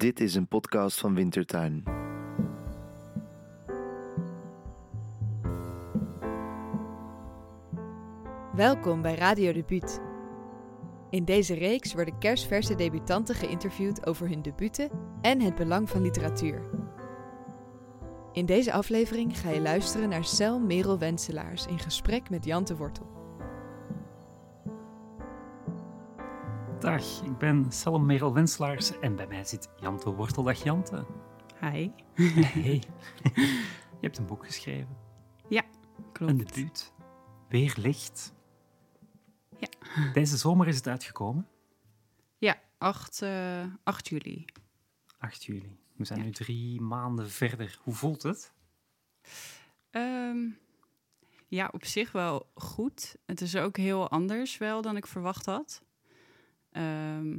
Dit is een podcast van Wintertuin. Welkom bij Radio Debuut. In deze reeks worden kerstverse debutanten geïnterviewd over hun debuten en het belang van literatuur. In deze aflevering ga je luisteren naar Cel Merel Wenselaars in gesprek met Jan de Wortel. Dag, ik ben Cel Merel Wenselaars en bij mij zit Jante Wortel. Dag Jante. Hi. Hey. Je hebt een boek geschreven. Ja, klopt. Een debuut. Weer licht. Ja. Deze zomer is het uitgekomen. Ja, 8, eh 8 juli. 8 juli. We zijn Ja. nu drie maanden verder. Hoe voelt het? Ehm, ja, op zich wel goed. Het is ook heel anders wel dan ik verwacht had. Ehm,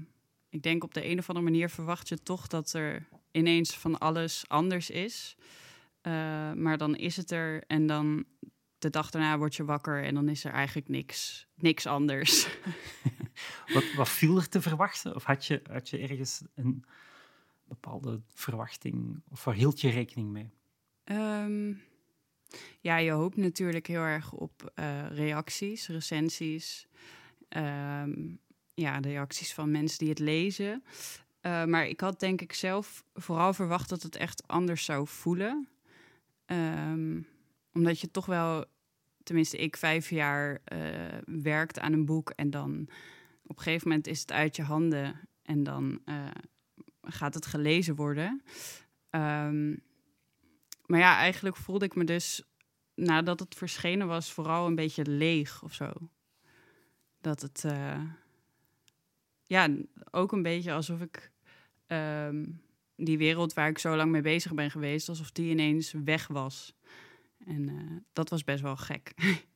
ik denk op de een of andere manier verwacht je toch dat er ineens van alles anders is. Eh, maar dan is het er en dan de dag daarna word je wakker en dan is er eigenlijk niks, niks anders. Wat, wat viel er te verwachten? Of had je, had je ergens een bepaalde verwachting? Of waar hield je rekening mee? Ehm, ja, je hoopt natuurlijk heel erg op eh, reacties, recensies. Ehm, ja, de reacties van mensen die het lezen. Eh, maar ik had denk ik zelf vooral verwacht dat het echt anders zou voelen. Ehm, omdat je toch wel, tenminste ik vijf jaar eh, werkt aan een boek en dan op een gegeven moment is het uit je handen en dan eh, gaat het gelezen worden. Ehm, maar ja, eigenlijk voelde ik me dus nadat het verschenen was vooral een beetje leeg of zo. Dat het, ja, ook een beetje alsof ik ehm, die wereld waar ik zo lang mee bezig ben geweest, alsof die ineens weg was. En eh, dat was best wel gek.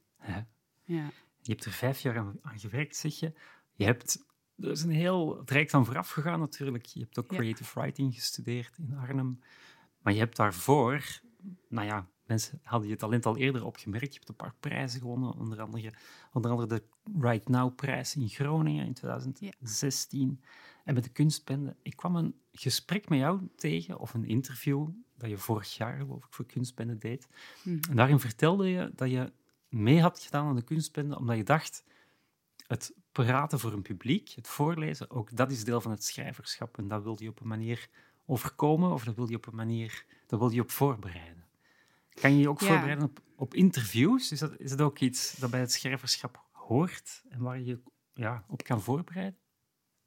Ja. Je hebt er vijf jaar aan, aan gewerkt, zeg je. Je hebt, er is een heel traject aan vooraf gegaan natuurlijk. Je hebt ook Ja. creative writing gestudeerd in Arnhem. Maar je hebt daarvoor, nou ja, mensen hadden je talent al eerder opgemerkt. Je hebt een paar prijzen gewonnen, onder andere, onder andere de Right Now-prijs in Groningen in 2016. En met de kunstbende. Ik kwam een gesprek met jou tegen, of een interview, dat je vorig jaar, geloof ik, voor kunstbende deed. Mhm. En daarin vertelde je dat je mee had gedaan aan de kunstbende, omdat je dacht, het praten voor een publiek, het voorlezen, ook dat is deel van het schrijverschap. En dat wilde je op een manier overkomen, of dat wilde je op een manier, dat wilde je op voorbereiden. Kan je je ook Ja. voorbereiden op, op interviews? Is dat, is dat ook iets dat bij het schrijverschap hoort en waar je ja, op kan voorbereiden?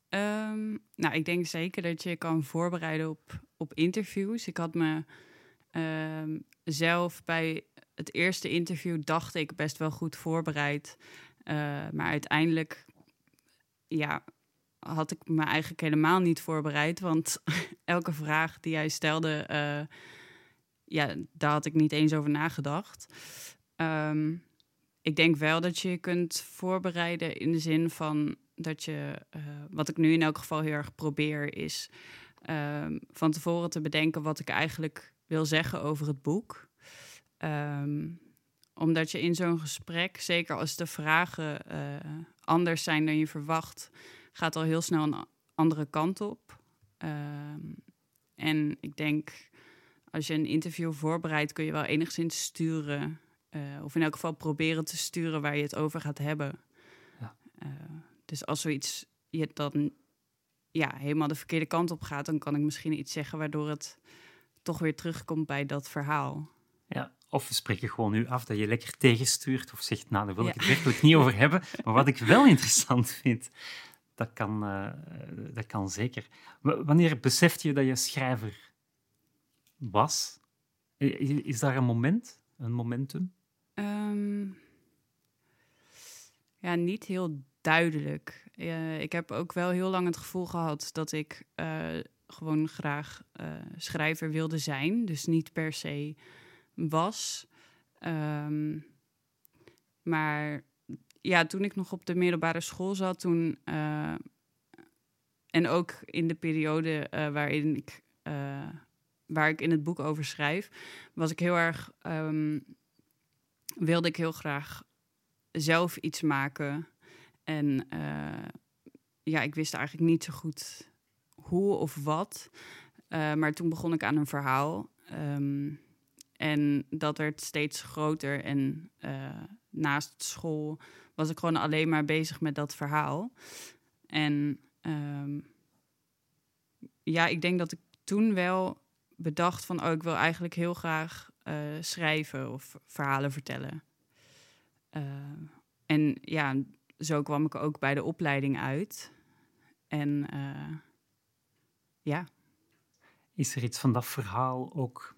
Ehm, nou, ik denk zeker dat je je kan voorbereiden op, op interviews. Ik had me ehm, zelf bij het eerste interview dacht ik best wel goed voorbereid. Eh, maar uiteindelijk ja, had ik me eigenlijk helemaal niet voorbereid. Want elke vraag die jij stelde, eh, ja, daar had ik niet eens over nagedacht. Ehm, ik denk wel dat je je kunt voorbereiden in de zin van dat je, eh, wat ik nu in elk geval heel erg probeer, is ehm, van tevoren te bedenken wat ik eigenlijk wil zeggen over het boek. Ehm, omdat je in zo'n gesprek, zeker als de vragen eh, anders zijn dan je verwacht, gaat al heel snel een andere kant op. En ik denk, als je een interview voorbereidt, kun je wel enigszins sturen. eh, of in elk geval proberen te sturen waar je het over gaat hebben. Ja. Eh, dus als zoiets je dan ja, helemaal de verkeerde kant op gaat, dan kan ik misschien iets zeggen waardoor het toch weer terugkomt bij dat verhaal. Ja, of we spreken gewoon nu af dat je lekker tegenstuurt of zegt, nou, daar wil ik het werkelijk niet over hebben. Maar wat ik wel interessant vind, dat kan, eh, dat kan zeker. W- wanneer besefte je dat je schrijver was? Is daar een moment, een momentum? Ehm, ja, niet heel duidelijk. Ik heb ook wel heel lang het gevoel gehad dat ik eh, gewoon graag eh, schrijver wilde zijn. Dus niet per se was. Ehm, maar ja, toen ik nog op de middelbare school zat, toen. eh, en ook in de periode waarin ik. Eh, waar ik in het boek over schrijf, was ik heel erg. ehm, wilde ik heel graag zelf iets maken. En eh, ja, ik wist eigenlijk niet zo goed hoe of wat. Eh, maar toen begon ik aan een verhaal. Ehm, en dat werd steeds groter. En uh, naast school was ik gewoon alleen maar bezig met dat verhaal. En um, ja, ik denk dat ik toen wel bedacht van... oh, ik wil eigenlijk heel graag uh, schrijven of verhalen vertellen. Uh, en ja, zo kwam ik ook bij de opleiding uit. En uh, ja. Is er iets van dat verhaal ook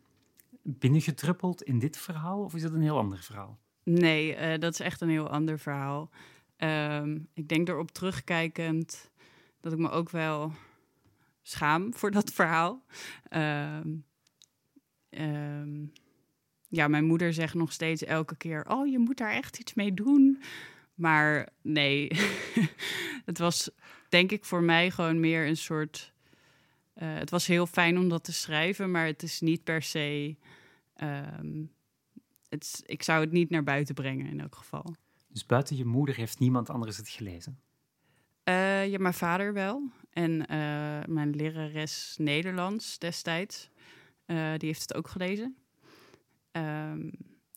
binnengedruppeld in dit verhaal? Of is het een heel ander verhaal? Nee, dat is echt een heel ander verhaal. Um, ik denk erop terugkijkend dat ik me ook wel schaam voor dat verhaal. Um, um, ja, mijn moeder zegt nog steeds elke keer: Oh, je moet daar echt iets mee doen. Maar nee, het was denk ik voor mij gewoon meer een soort. Uh, het was heel fijn om dat te schrijven, maar het is niet per se. Um, het, ik zou het niet naar buiten brengen in elk geval. Dus buiten je moeder heeft niemand anders het gelezen? Uh, ja, mijn vader wel. En uh, mijn lerares Nederlands destijds. Uh, die heeft het ook gelezen. Um,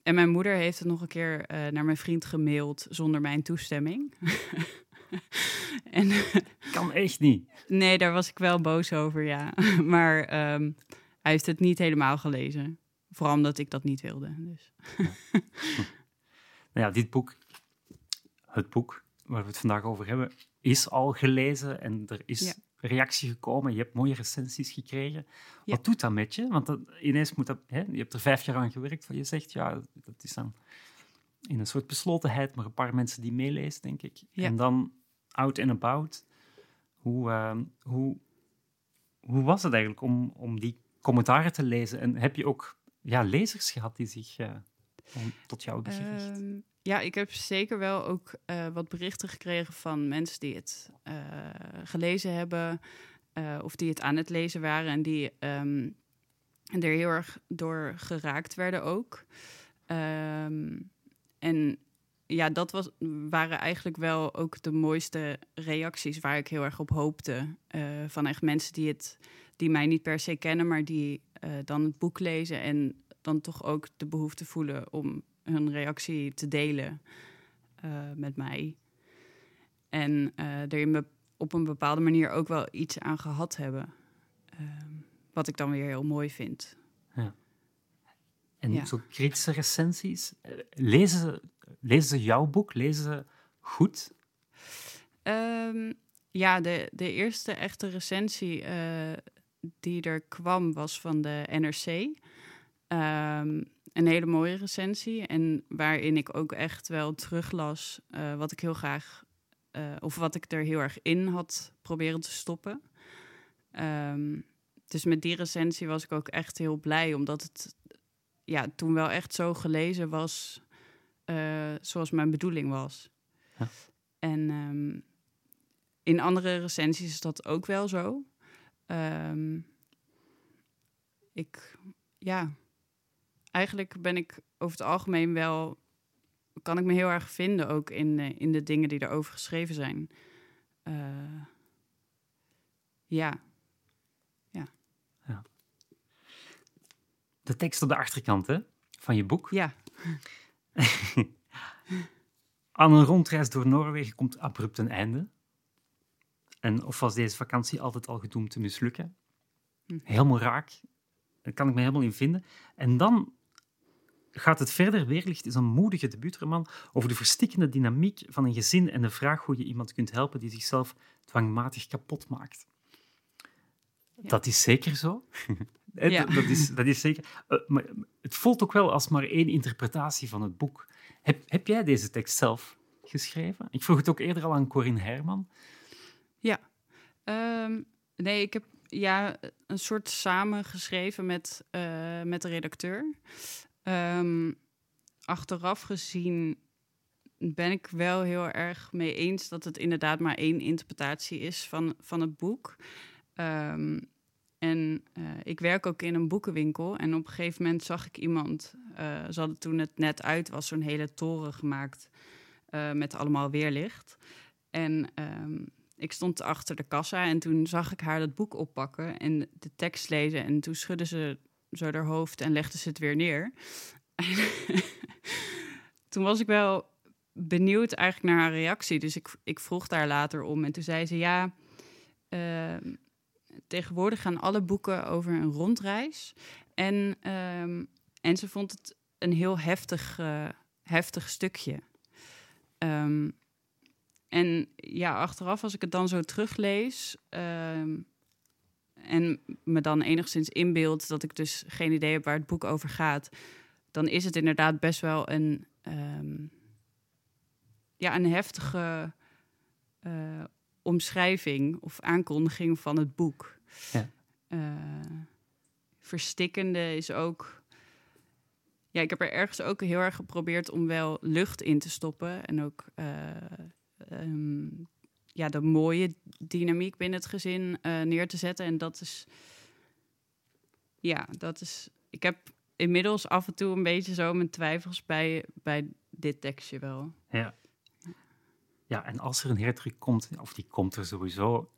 en mijn moeder heeft het nog een keer uh, naar mijn vriend gemaild zonder mijn toestemming. en, kan echt niet. Nee, daar was ik wel boos over, ja. maar um, hij heeft het niet helemaal gelezen. Vooral omdat ik dat niet wilde. Dus. ja. nou ja, dit boek, het boek waar we het vandaag over hebben, is al gelezen en er is ja. reactie gekomen. Je hebt mooie recensies gekregen. Ja. Wat doet dat met je? Want dat, ineens moet dat, hè, je hebt er vijf jaar aan gewerkt, je zegt, ja, dat is dan in een soort beslotenheid, maar een paar mensen die meelezen, denk ik. Ja. En dan out and about. Hoe, uh, hoe, hoe was het eigenlijk om, om die commentaren te lezen? En heb je ook ja, lezers gehad die zich uh, tot jou hebben gericht? Um, ja, ik heb zeker wel ook uh, wat berichten gekregen van mensen die het uh, gelezen hebben uh, of die het aan het lezen waren en die um, er heel erg door geraakt werden ook. Um, en ja, dat was, waren eigenlijk wel ook de mooiste reacties waar ik heel erg op hoopte. van echt mensen die, het, die mij niet per se kennen, maar die dan het boek lezen en dan toch ook de behoefte voelen om hun reactie te delen uh, met mij. En uh, er in op een bepaalde manier ook wel iets aan gehad hebben. Uh, wat ik dan weer heel mooi vind. Ja. En ja. zo kritische recensies, lezen ze, lezen ze jouw boek? Lezen ze goed? Um, ja, de, de eerste echte recensie die er kwam was van de NRC. Um, een hele mooie recensie. En waarin ik ook echt wel teruglas uh, wat ik heel graag, uh, of wat ik er heel erg in had proberen te stoppen. Um, dus met die recensie was ik ook echt heel blij, omdat het ja, toen wel echt zo gelezen was uh, zoals mijn bedoeling was. Ja. En um, in andere recensies is dat ook wel zo. Um, ik, ja, eigenlijk ben ik over het algemeen wel. kan ik me heel erg vinden ook in, uh, in de dingen die erover geschreven zijn. Uh, ja. ja. Ja. De tekst op de achterkant hè, van je boek. Ja. Aan een rondreis door Noorwegen komt abrupt een einde. En of was deze vakantie altijd al gedoemd te mislukken? Hm. Helemaal raak. Daar kan ik me helemaal in vinden. En dan gaat het verder. Weerlicht is een moedige debuutroman over de verstikkende dynamiek van een gezin en de vraag hoe je iemand kunt helpen die zichzelf dwangmatig kapot maakt. Ja. Dat is zeker zo. Ja. dat, is, dat is zeker. Uh, maar het voelt ook wel als maar één interpretatie van het boek. Heb, heb jij deze tekst zelf geschreven? Ik vroeg het ook eerder al aan Corinne Herman. Ja. Um, nee, ik heb ja, een soort samengeschreven met, uh, met de redacteur. Um, achteraf gezien ben ik wel heel erg mee eens dat het inderdaad maar één interpretatie is van, van het boek. Um, en uh, ik werk ook in een boekenwinkel. En op een gegeven moment zag ik iemand, uh, ze hadden toen het net uit was, zo'n hele toren gemaakt uh, met allemaal weerlicht. En um, ik stond achter de kassa en toen zag ik haar dat boek oppakken en de tekst lezen. En toen schudde ze zo haar hoofd en legde ze het weer neer. toen was ik wel benieuwd eigenlijk naar haar reactie. Dus ik, ik vroeg daar later om. En toen zei ze ja. Ehm, tegenwoordig gaan alle boeken over een rondreis. En, ehm, en ze vond het een heel heftig, uh, heftig stukje. Um, en ja, achteraf, als ik het dan zo teruglees. En me dan enigszins inbeeld dat ik dus geen idee heb waar het boek over gaat. Dan is het inderdaad best wel een ja, een heftige uh, omschrijving of aankondiging van het boek. Ja. Uh, verstikkende is ook. Ja, ik heb er ergens ook heel erg geprobeerd om wel lucht in te stoppen. En ook uh, um, ja, de mooie dynamiek binnen het gezin neer te zetten. En dat is. Ja, dat is. Ik heb inmiddels af en toe een beetje zo mijn twijfels bij, bij dit tekstje wel. Ja. Ja, en als er een herdruk komt, of die komt er sowieso,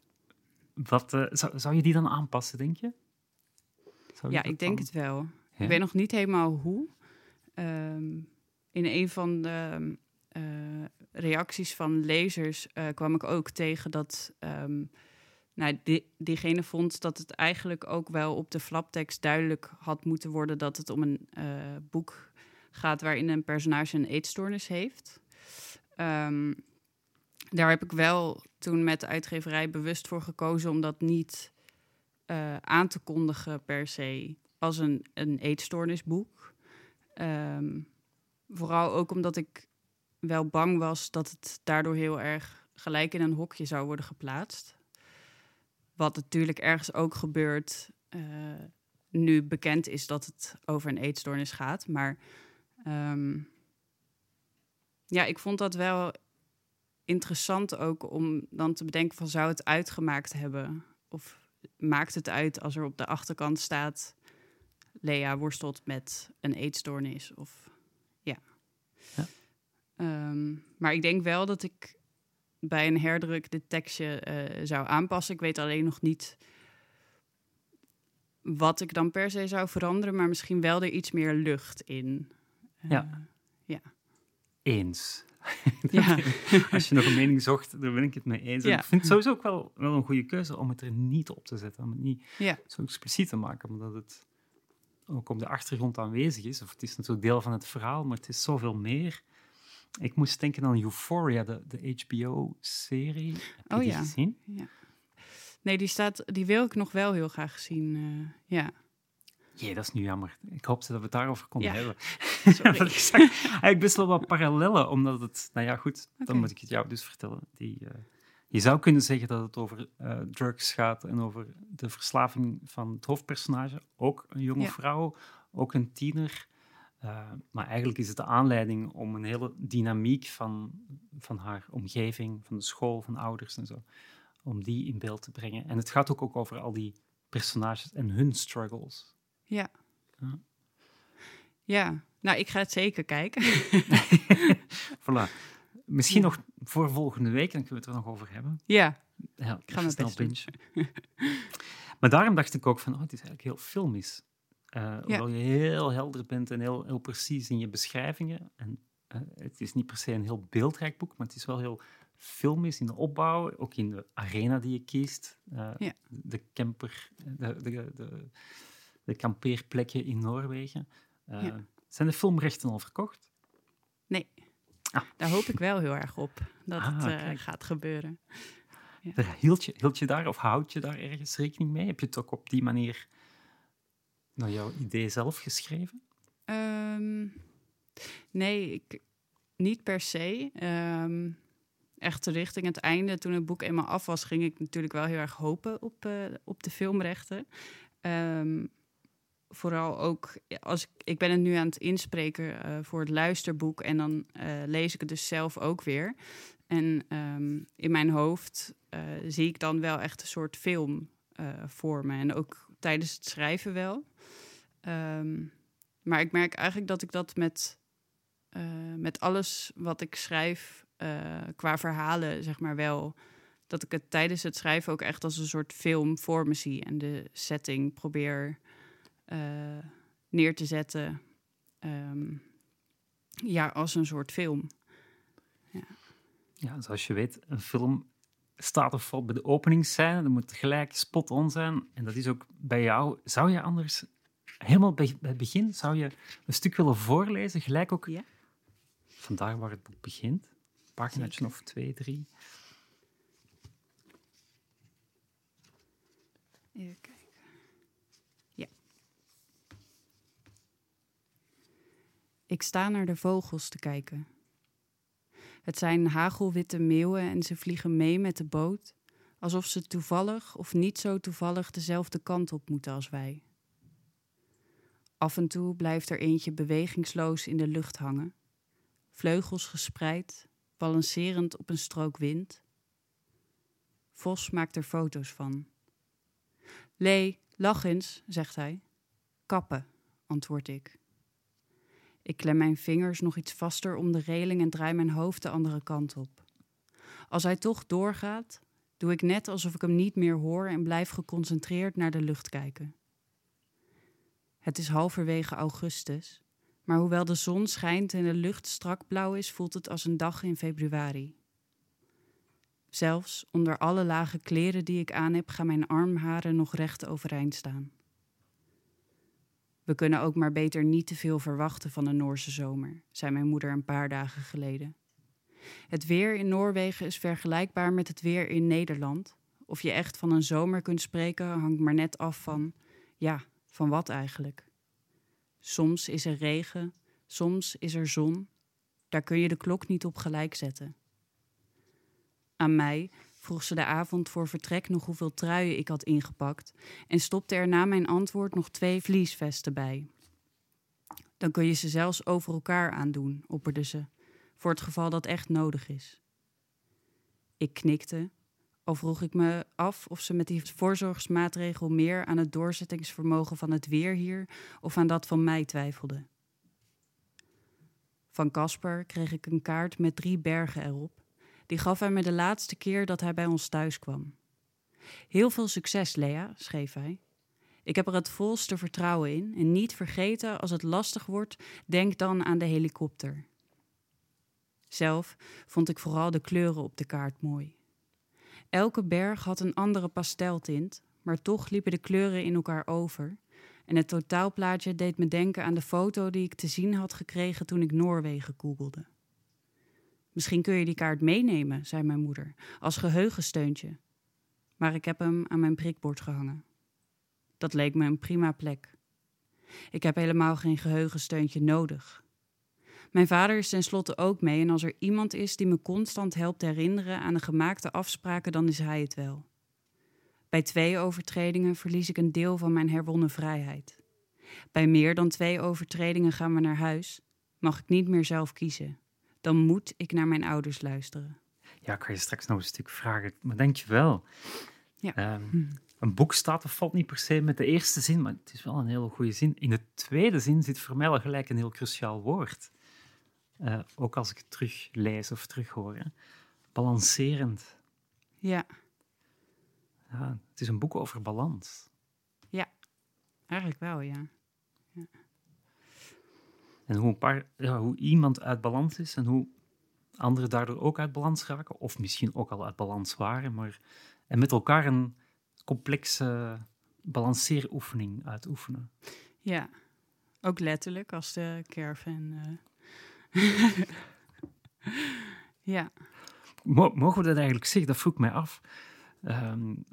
wat, uh, zou, zou je die dan aanpassen, denk je? ja, ik denk het wel. Ik weet nog niet helemaal hoe. Um, in een van de uh, reacties van lezers uh, kwam ik ook tegen dat um, nou, die, diegene vond dat het eigenlijk ook wel op de flaptekst duidelijk had moeten worden dat het om een boek gaat waarin een personage een eetstoornis heeft. Um, daar heb ik wel toen met de uitgeverij bewust voor gekozen om dat niet uh, aan te kondigen per se als een, een eetstoornisboek. Um, vooral ook omdat ik wel bang was dat het daardoor heel erg gelijk in een hokje zou worden geplaatst. Wat natuurlijk ergens ook gebeurt uh, nu bekend is dat het over een eetstoornis gaat. Maar um, ja, ik vond dat wel interessant ook om dan te bedenken van zou het uitgemaakt hebben? Of maakt het uit als er op de achterkant staat Lea worstelt met een eetstoornis? Of ja. ja. Um, maar ik denk wel dat ik bij een herdruk dit tekstje uh, zou aanpassen. Ik weet alleen nog niet wat ik dan per se zou veranderen, maar misschien wel er iets meer lucht in. Uh, ja. ja. Eens. Ja. Als je nog een mening zocht, daar ben ik het mee eens. Ik vind het sowieso ook wel, wel een goede keuze om het er niet op te zetten. Om het niet ja. zo expliciet te maken, omdat het ook op de achtergrond aanwezig is. Of het is natuurlijk deel van het verhaal, maar het is zoveel meer. Ik moest denken aan Euphoria, de, de HBO-serie. Heb je oh, die ja. gezien? Ja. Nee, die, staat, die wil ik nog wel heel graag zien. Uh, ja. Jee, dat is nu jammer. Ik hoopte dat we het daarover konden ja. hebben. Ik zag eigenlijk best wel wat parallellen, omdat het... Nou ja, goed, dan moet ik het jou dus vertellen. Die, uh, je zou kunnen zeggen dat het over uh, drugs gaat en over de verslaving van het hoofdpersonage. Ook een jonge ja. vrouw, ook een tiener. Uh, maar eigenlijk is het de aanleiding om een hele dynamiek van, van haar omgeving, van de school, van ouders en zo, om die in beeld te brengen. En het gaat ook, ook over al die personages en hun struggles. Ja. ja. Ja, nou, ik ga het zeker kijken. voilà. Misschien nog voor volgende week, dan kunnen we het er nog over hebben. Ja, ja ik ga mijn snel maar daarom dacht ik ook van, oh, het is eigenlijk heel filmisch. Uh, ja. Hoewel je heel helder bent en heel, heel precies in je beschrijvingen. En uh, het is niet per se een heel beeldrijk boek, maar het is wel heel filmisch in de opbouw, ook in de arena die je kiest. Uh, ja. De camper, de, de, de, de kampeerplekken in Noorwegen. Zijn de filmrechten al verkocht? Nee. Ah. Daar hoop ik wel heel erg op dat ah, het gaat gebeuren. Ja. Hield, je, hield je daar of houd je daar ergens rekening mee? Heb je het ook op die manier naar jouw idee zelf geschreven? Um, nee, ik, niet per se. Um, echt richting het einde, toen het boek eenmaal af was, ging ik natuurlijk wel heel erg hopen op, uh, op de filmrechten. Um, vooral ook als ik, ik ben het nu aan het inspreken uh, voor het luisterboek en dan uh, lees ik het dus zelf ook weer. En in mijn hoofd zie ik dan wel echt een soort film voor me. En ook tijdens het schrijven wel. Um, maar ik merk eigenlijk dat ik dat met, met alles wat ik schrijf qua verhalen, zeg maar wel dat ik het tijdens het schrijven ook echt als een soort film voor me zie. En de setting probeer eh, neer te zetten. ehm, ja, als een soort film. Ja, zoals je weet, een film staat of valt bij de openingsscène. Dat moet gelijk spot on zijn. En dat is ook bij jou. Zou je anders, helemaal bij, bij het begin, zou je een stuk willen voorlezen? Gelijk ook Ja. vandaar waar het boek begint. Een paginaatje of twee, drie. Even kijken. Ja. Ik sta naar de vogels te kijken. Het zijn hagelwitte meeuwen en ze vliegen mee met de boot, alsof ze toevallig of niet zo toevallig dezelfde kant op moeten als wij. Af en toe blijft er eentje bewegingsloos in de lucht hangen, vleugels gespreid, balancerend op een strook wind. Vos maakt er foto's van. Lee, lach eens, zegt hij. Kappen, antwoord ik. Ik klem mijn vingers nog iets vaster om de reling en draai mijn hoofd de andere kant op. Als hij toch doorgaat, doe ik net alsof ik hem niet meer hoor en blijf geconcentreerd naar de lucht kijken. Het is halverwege augustus, maar hoewel de zon schijnt en de lucht strak blauw is, voelt het als een dag in februari. Zelfs onder alle lage kleren die ik aan heb, gaan mijn armharen nog recht overeind staan. We kunnen ook maar beter niet te veel verwachten van een Noorse zomer, zei mijn moeder een paar dagen geleden. Het weer in Noorwegen is vergelijkbaar met het weer in Nederland. Of je echt van een zomer kunt spreken, hangt maar net af van, ja, van wat eigenlijk. Soms is er regen, soms is er zon. Daar kun je de klok niet op gelijk zetten. Aan mij vroeg ze de avond voor vertrek nog hoeveel truien ik had ingepakt en stopte er na mijn antwoord nog twee vliesvesten bij. Dan kun je ze zelfs over elkaar aandoen, opperde ze, voor het geval dat echt nodig is. Ik knikte, al vroeg ik me af of ze met die voorzorgsmaatregel meer aan het doorzettingsvermogen van het weer hier of aan dat van mij twijfelde. Van Casper kreeg ik een kaart met drie bergen erop die gaf hij me de laatste keer dat hij bij ons thuis kwam. Heel veel succes, Lea, schreef hij. Ik heb er het volste vertrouwen in en niet vergeten als het lastig wordt, denk dan aan de helikopter. Zelf vond ik vooral de kleuren op de kaart mooi. Elke berg had een andere pasteltint, maar toch liepen de kleuren in elkaar over. En het totaalplaatje deed me denken aan de foto die ik te zien had gekregen toen ik Noorwegen googelde. Misschien kun je die kaart meenemen, zei mijn moeder, als geheugensteuntje. Maar ik heb hem aan mijn prikbord gehangen. Dat leek me een prima plek. Ik heb helemaal geen geheugensteuntje nodig. Mijn vader is tenslotte ook mee en als er iemand is die me constant helpt herinneren aan de gemaakte afspraken, dan is hij het wel. Bij twee overtredingen verlies ik een deel van mijn herwonnen vrijheid. Bij meer dan twee overtredingen gaan we naar huis, mag ik niet meer zelf kiezen dan moet ik naar mijn ouders luisteren. Ja, ik ga je straks nog een stuk vragen. Maar denk je wel. Ja. Ehm, een boek staat of valt niet per se met de eerste zin, maar het is wel een hele goede zin. In de tweede zin zit voor mij al gelijk een heel cruciaal woord. Eh, ook als ik het teruglees of terughoor. Hè. Balancerend. Ja. ja. Het is een boek over balans. Ja, eigenlijk wel, ja. ja. En hoe, een paar, ja, hoe iemand uit balans is en hoe anderen daardoor ook uit balans raken, of misschien ook al uit balans waren, maar en met elkaar een complexe balanceeroefening uitoefenen. Ja, ook letterlijk als de caravan. Uh... ja. Mogen we dat eigenlijk zeggen? Dat vroeg mij af. Um,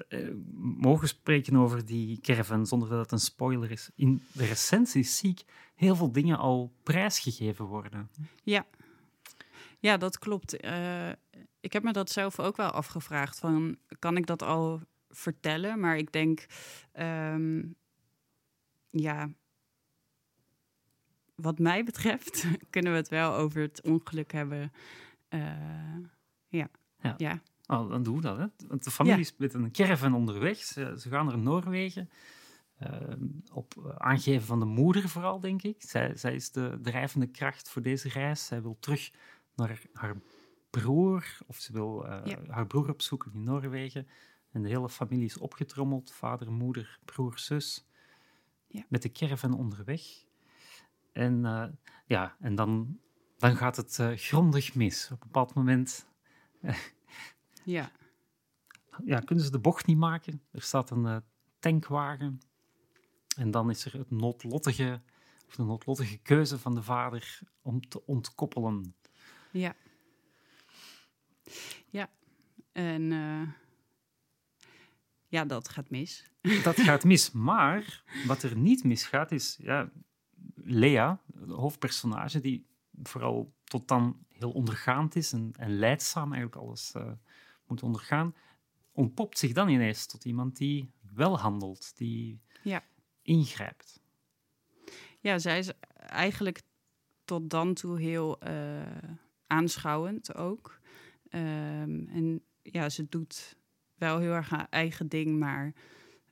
mogen spreken over die caravan zonder dat het een spoiler is? In de recensies zie ik heel veel dingen al prijsgegeven worden. Ja, ja dat klopt. Uh, ik heb me dat zelf ook wel afgevraagd. Van, kan ik dat al vertellen? Maar ik denk, um, ja, wat mij betreft kunnen we het wel over het ongeluk hebben. Uh, ja. ja. ja. Oh, dan doen we dat. Hè? Want de familie is met een caravan onderweg. Ze, ze gaan naar Noorwegen. Uh, op aangeven van de moeder vooral, denk ik. Zij, zij is de drijvende kracht voor deze reis. Zij wil terug naar haar broer, of ze wil eh, Ja. haar broer opzoeken in Noorwegen. En de hele familie is opgetrommeld, vader, moeder, broer, zus, Ja. met de caravan onderweg. En, eh, ja, en dan, dan gaat het eh, grondig mis. Op een bepaald moment Ja, ja, kunnen ze de bocht niet maken. Er staat een eh, tankwagen. En dan is er het noodlottige, of de noodlottige keuze van de vader om te ontkoppelen. ja. Ja, en eh, ja, dat gaat mis. Dat gaat mis. Maar wat er niet misgaat is ja, Lea, de hoofdpersonage, die vooral tot dan heel ondergaand is en, en leidzaam eigenlijk alles eh, moet ondergaan, ontpopt zich dan ineens tot iemand die wel handelt, die Ja. ingrijpt. Ja, zij is eigenlijk tot dan toe heel eh, aanschouwend ook. Ehm, en ja, ze doet wel heel erg haar eigen ding, maar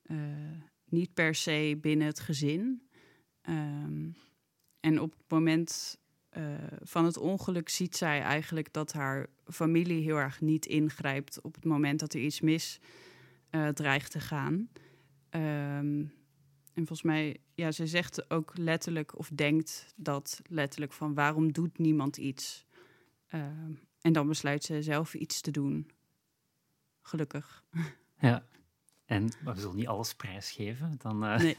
eh, niet per se binnen het gezin. Ehm, en op het moment eh, van het ongeluk ziet zij eigenlijk dat haar familie heel erg niet ingrijpt op het moment dat er iets mis eh, dreigt te gaan. Ehm, en volgens mij, ja, ze zegt ook letterlijk of denkt dat letterlijk van waarom doet niemand iets? Ehm, en dan besluit ze zelf iets te doen. Gelukkig. Ja. En maar we zullen niet alles prijsgeven. Dan, Nee.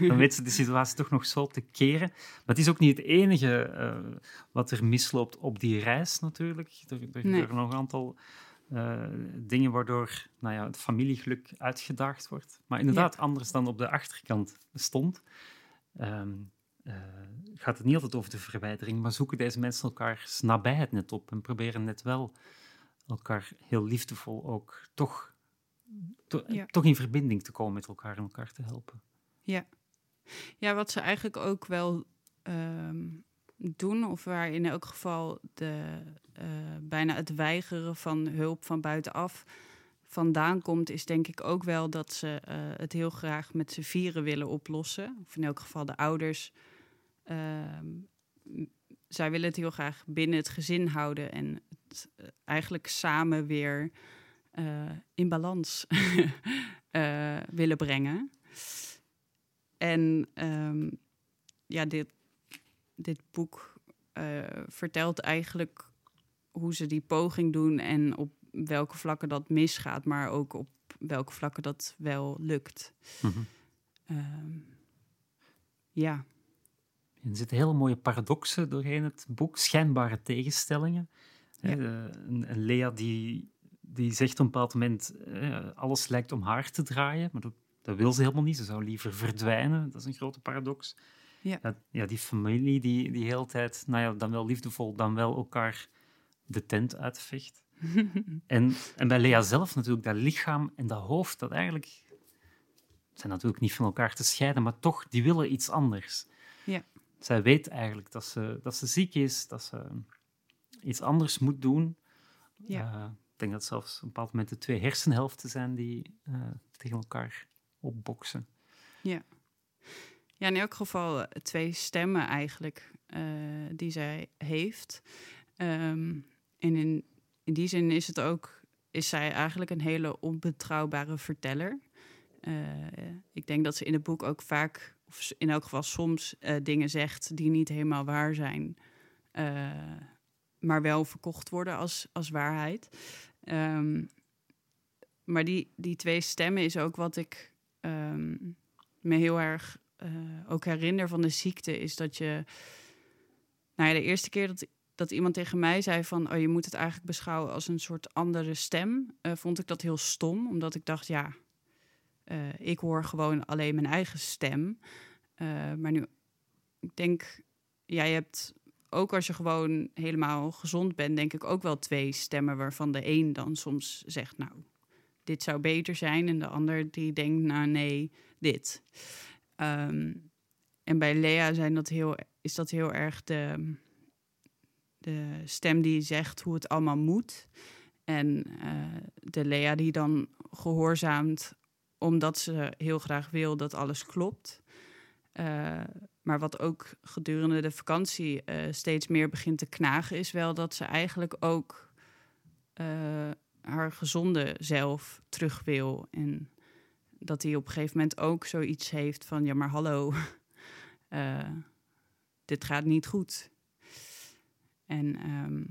dan weet ze de situatie toch nog zo te keren. Maar het is ook niet het enige eh, wat er misloopt op die reis natuurlijk. Er, er Nee. gebeuren nog een aantal eh, dingen waardoor nou ja, het familiegeluk uitgedaagd wordt. Maar inderdaad, anders dan op de achterkant stond, ehm, eh, gaat het niet altijd over de verwijdering, maar zoeken deze mensen elkaars nabijheid net op en proberen net wel elkaar heel liefdevol ook toch, to- Ja. toch in verbinding te komen met elkaar en elkaar te helpen. Ja, wat ze eigenlijk ook wel ehm, doen, of waar in elk geval de, eh, bijna het weigeren van hulp van buitenaf vandaan komt, is denk ik ook wel dat ze eh, het heel graag met z'n vieren willen oplossen. Of in elk geval de ouders. ehm, zij willen het heel graag binnen het gezin houden en het eh, eigenlijk samen weer in balans eh, willen brengen. En ehm, ja, dit, dit boek eh, vertelt eigenlijk hoe ze die poging doen en op welke vlakken dat misgaat, maar ook op welke vlakken dat wel lukt. Mhm. Ehm, ja, Er zitten hele mooie paradoxen doorheen het boek, schijnbare tegenstellingen. Ja. een, een Lea die, die zegt op een bepaald moment, eh, alles lijkt om haar te draaien, maar dat, dat wil ze helemaal niet. Ze zou liever verdwijnen. Dat is een grote paradox. Ja. Ja, ja, die familie die die hele tijd, nou ja, dan wel liefdevol, dan wel elkaar de tent uitvecht. En, en bij Lea zelf natuurlijk, dat lichaam en dat hoofd, dat eigenlijk zijn natuurlijk niet van elkaar te scheiden, maar toch, die willen iets anders. Ja. Zij weet eigenlijk dat ze, dat ze ziek is, dat ze iets anders moet doen. Ja. Eh, ik denk dat zelfs op een bepaald moment de twee hersenhelften zijn die eh, tegen elkaar opboksen. Ja, in elk geval eh, twee stemmen eigenlijk eh, die zij heeft. Ehm, en in, in die zin is het ook, is zij eigenlijk een hele onbetrouwbare verteller. Ik denk dat ze in het boek ook vaak, of in elk geval soms, dingen zegt die niet helemaal waar zijn. Maar wel verkocht worden als, als waarheid. Ehm, maar die, die twee stemmen is ook wat ik ehm, me heel erg eh, ook herinner van de ziekte, is dat je. Nou ja, de eerste keer dat, dat iemand tegen mij zei van oh, je moet het eigenlijk beschouwen als een soort andere stem, eh, vond ik dat heel stom. Omdat ik dacht, ja, eh, ik hoor gewoon alleen mijn eigen stem. Maar nu, ik denk, ja, je hebt ook als je gewoon helemaal gezond bent, denk ik ook wel twee stemmen waarvan de een dan soms zegt, nou, dit zou beter zijn. En de ander die denkt, nou nee, dit. Ehm, en bij Lea zijn dat heel, is dat heel erg de, de stem die zegt hoe het allemaal moet. En eh, de Lea die dan gehoorzaamt omdat ze heel graag wil dat alles klopt. Eh, maar wat ook gedurende de vakantie eh, steeds meer begint te knagen, is wel dat ze eigenlijk ook eh, haar gezonde zelf terug wil. En dat hij op een gegeven moment ook zoiets heeft van: ja, maar hallo, dit gaat niet goed. En ehm,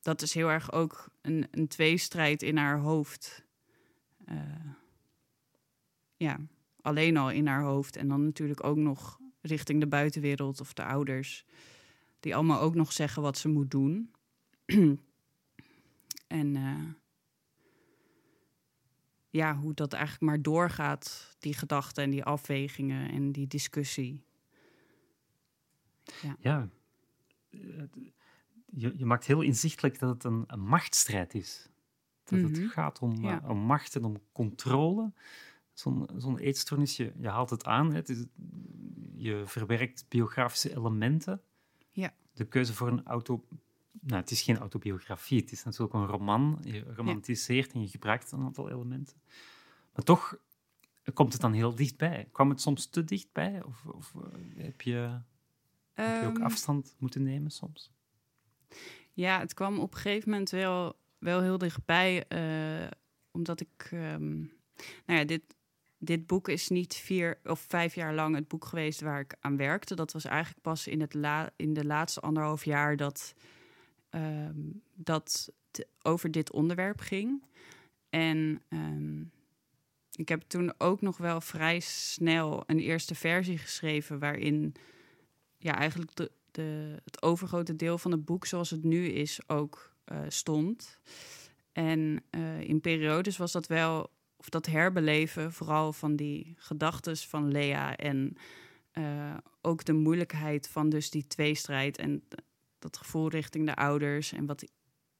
dat is heel erg ook een, een tweestrijd in haar hoofd. Ja, alleen al in haar hoofd. En dan natuurlijk ook nog richting de buitenwereld of de ouders. Die allemaal ook nog zeggen wat ze moet doen. en uh, ja, hoe dat eigenlijk maar doorgaat, die gedachten en die afwegingen en die discussie. Ja, ja je, je, maakt heel inzichtelijk dat het een, een machtsstrijd is. Dat het mhm. gaat om, ja. uh, om macht en om controle. Zo'n zo'n eetstoornis, je, je haalt het aan. Het is, je verwerkt biografische elementen. Ja. De keuze voor een auto... Nou, het is geen autobiografie, het is natuurlijk een roman. Je romantiseert en je gebruikt een aantal elementen. Maar toch komt het dan heel dichtbij. Kwam het soms te dichtbij? Of, of eh, heb, je, heb je ook ehm. afstand moeten nemen soms? Ja, het kwam op een gegeven moment wel, wel heel dichtbij. Uh, omdat ik... Um, nou ja, dit, dit boek is niet vier of vijf jaar lang het boek geweest waar ik aan werkte. Dat was eigenlijk pas in, het la, in de laatste anderhalf jaar dat, um, dat over dit onderwerp ging. En um, ik heb toen ook nog wel vrij snel een eerste versie geschreven waarin ja, eigenlijk de, de, het overgrote deel van het boek zoals het nu is ook uh, stond. En uh, in periodes was dat wel dat herbeleven, vooral van die gedachten van Lea en uh, ook de moeilijkheid van dus die tweestrijd en dat gevoel richting de ouders en wat,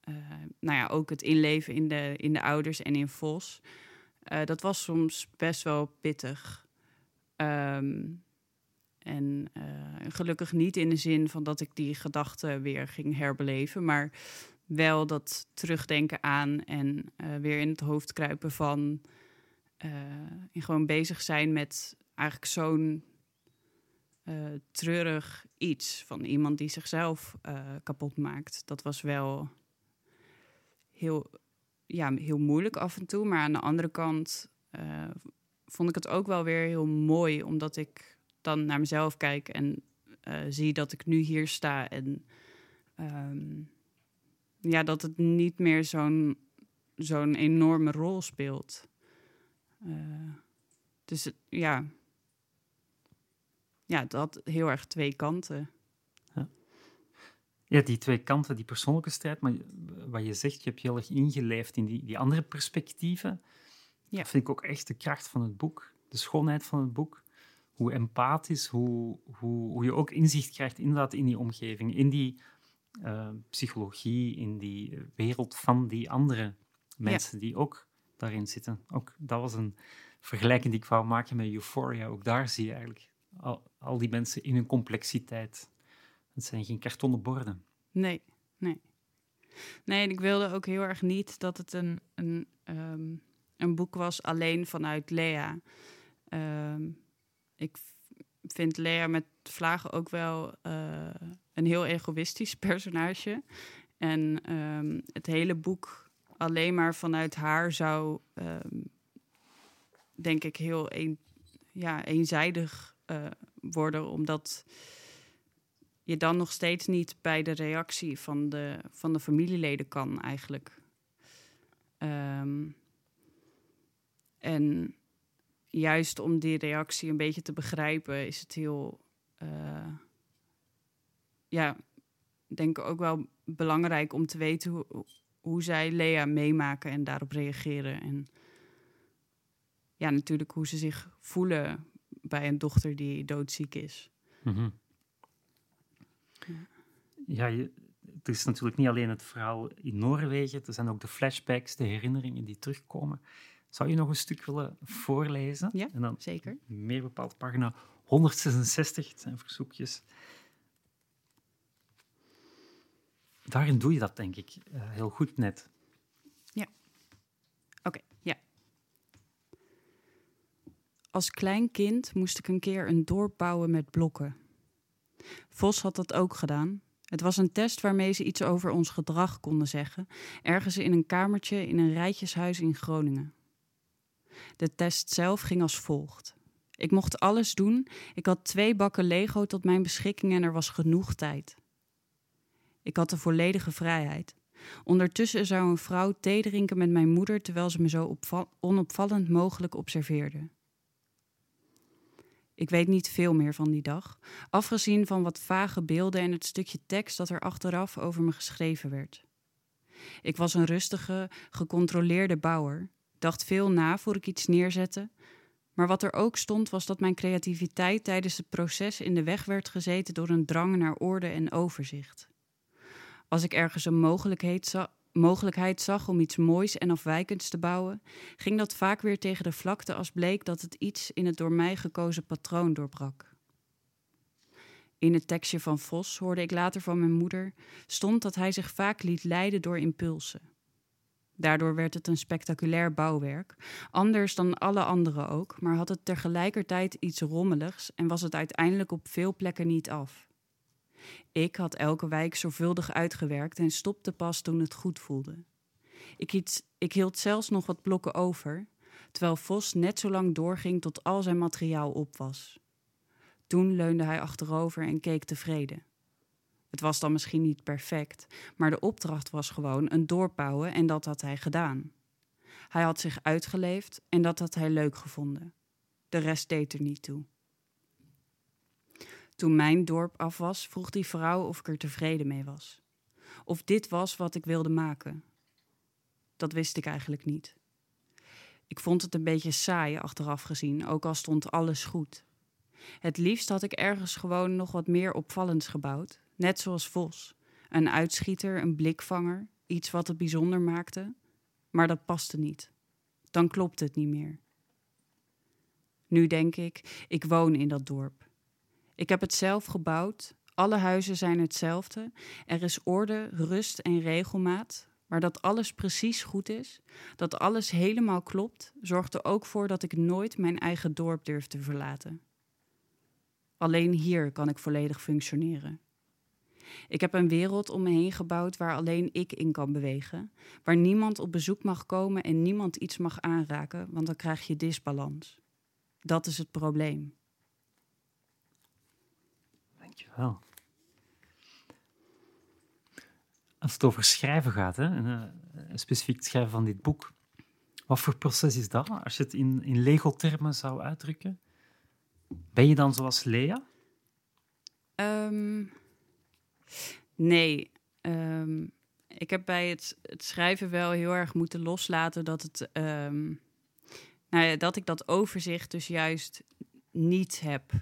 uh, nou ja, ook het inleven in de, in de ouders en in Vos. Uh, dat was soms best wel pittig. Um, en gelukkig niet in de zin van dat ik die gedachten weer ging herbeleven, maar wel dat terugdenken aan en uh, weer in het hoofd kruipen van. En gewoon bezig zijn met eigenlijk zo'n uh, treurig iets van iemand die zichzelf kapot maakt. Dat was wel heel, ja, heel moeilijk af en toe. Maar aan de andere kant vond ik het ook wel weer heel mooi, omdat ik dan naar mezelf kijk en zie dat ik nu hier sta en. Um, ja, dat het niet meer zo'n zo'n enorme rol speelt. Uh, dus het, ja. Ja, dat heel erg twee kanten. Ja. ja, die twee kanten, die persoonlijke strijd, maar wat je zegt, je hebt je heel erg ingeleefd in die, die andere perspectieven. Ja. Dat vind ik ook echt de kracht van het boek, de schoonheid van het boek. Hoe empathisch, hoe, hoe, hoe je ook inzicht krijgt inderdaad in die omgeving, in die uh, psychologie, in die wereld van die andere mensen die ook daarin zitten. Ook dat was een vergelijking die ik wou maken met Euphoria. Ook daar zie je eigenlijk al, al die mensen in hun complexiteit. Het zijn geen kartonnen borden. Nee, nee. Nee, en ik wilde ook heel erg niet dat het een, een, um, een boek was alleen vanuit Lea. Um, ik vind Lea met Vlagen ook wel uh, een heel egoïstisch personage. En um, het hele boek alleen maar vanuit haar zou, um, denk ik, heel een, ja, eenzijdig uh, worden, omdat je dan nog steeds niet bij de reactie van de, van de familieleden kan, eigenlijk. Um, en juist om die reactie een beetje te begrijpen, is het heel. Uh, ja, denk ik ook wel belangrijk om te weten hoe, hoe zij Lea meemaken en daarop reageren. En ja, natuurlijk hoe ze zich voelen bij een dochter die doodziek is. Mm -hmm. Ja, je, het is natuurlijk niet alleen het verhaal in Noorwegen, er zijn ook de flashbacks, de herinneringen die terugkomen. Zou je nog een stuk willen voorlezen? Ja, en dan zeker. Meer bepaald pagina 166, het zijn verzoekjes. Daarin doe je dat, denk ik, uh, heel goed net. Ja. Oké, ja. Als klein kind moest ik een keer een dorp bouwen met blokken. Vos had dat ook gedaan. Het was een test waarmee ze iets over ons gedrag konden zeggen, ergens in een kamertje in een rijtjeshuis in Groningen. De test zelf ging als volgt. Ik mocht alles doen. Ik had twee bakken Lego tot mijn beschikking en er was genoeg tijd. Ik had de volledige vrijheid. Ondertussen zou een vrouw thee drinken met mijn moeder terwijl ze me zo onopvallend mogelijk observeerde. Ik weet niet veel meer van die dag, afgezien van wat vage beelden en het stukje tekst dat er achteraf over me geschreven werd. Ik was een rustige, gecontroleerde bouwer, dacht veel na voor ik iets neerzette, maar wat er ook stond was dat mijn creativiteit tijdens het proces in de weg werd gezeten door een drang naar orde en overzicht. Als ik ergens een mogelijkheid, mogelijkheid zag om iets moois en afwijkends te bouwen, ging dat vaak weer tegen de vlakte als bleek dat het iets in het door mij gekozen patroon doorbrak. In het tekstje van Vos hoorde ik later van mijn moeder stond dat hij zich vaak liet leiden door impulsen. Daardoor werd het een spectaculair bouwwerk, anders dan alle andere ook, maar had het tegelijkertijd iets rommeligs en was het uiteindelijk op veel plekken niet af. Ik had elke wijk zorgvuldig uitgewerkt en stopte pas toen het goed voelde. Ik, iets, ik hield zelfs nog wat blokken over, terwijl Vos net zo lang doorging tot al zijn materiaal op was. Toen leunde hij achterover en keek tevreden. Het was dan misschien niet perfect, maar de opdracht was gewoon een doorbouwen en dat had hij gedaan. Hij had zich uitgeleefd en dat had hij leuk gevonden. De rest deed er niet toe. Toen mijn dorp af was, vroeg die vrouw of ik er tevreden mee was. Of dit was wat ik wilde maken. Dat wist ik eigenlijk niet. Ik vond het een beetje saai achteraf gezien, ook al stond alles goed. Het liefst had ik ergens gewoon nog wat meer opvallends gebouwd, net zoals Vos. Een uitschieter, een blikvanger, iets wat het bijzonder maakte. Maar dat paste niet. Dan klopte het niet meer. Nu denk ik, ik woon in dat dorp. Ik heb het zelf gebouwd. Alle huizen zijn hetzelfde. Er is orde, rust en regelmaat. Maar dat alles precies goed is, dat alles helemaal klopt, zorgt er ook voor dat ik nooit mijn eigen dorp durf te verlaten. Alleen hier kan ik volledig functioneren. Ik heb een wereld om me heen gebouwd waar alleen ik in kan bewegen, waar niemand op bezoek mag komen en niemand iets mag aanraken, want dan krijg je disbalans. Dat is het probleem. Dankjewel. Als het over schrijven gaat, hè, en, uh, specifiek het schrijven van dit boek, wat voor proces is dat? Als je het in, in Lego-termen zou uitdrukken, ben je dan zoals Lea? Um, nee. Um, ik heb bij het, het, schrijven wel heel erg moeten loslaten dat, het, um, nou ja, dat ik dat overzicht dus juist niet heb.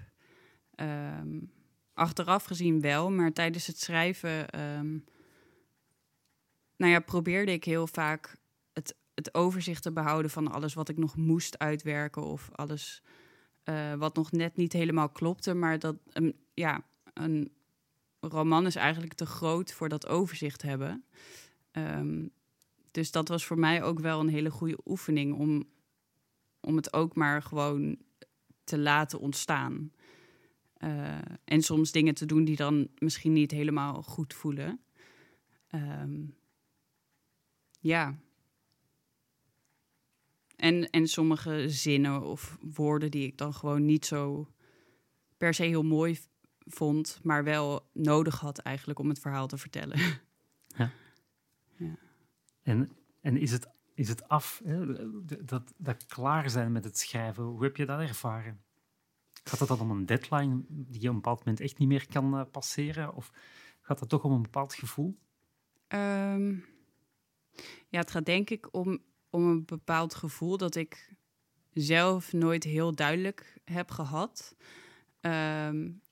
Achteraf gezien wel, maar tijdens het schrijven nou ja, probeerde ik heel vaak het, het overzicht te behouden van alles wat ik nog moest uitwerken of alles uh, wat nog net niet helemaal klopte. Maar dat um, ja, een roman is eigenlijk te groot voor dat overzicht hebben. Um, dus dat was voor mij ook wel een hele goede oefening om, om het ook maar gewoon te laten ontstaan. Uh, en soms dingen te doen die dan misschien niet helemaal goed voelen. Um, ja. En, en sommige zinnen of woorden die ik dan gewoon niet zo per se heel mooi vond, maar wel nodig had eigenlijk om het verhaal te vertellen. Ja. ja. En, en is, het, is het af, hè? Dat, dat klaar zijn met het schrijven, hoe heb je dat ervaren? Gaat het dan om een deadline die je op een bepaald moment echt niet meer kan uh, passeren? Of gaat het toch om een bepaald gevoel? Um, ja, het gaat denk ik om, om een bepaald gevoel dat ik zelf nooit heel duidelijk heb gehad. Um,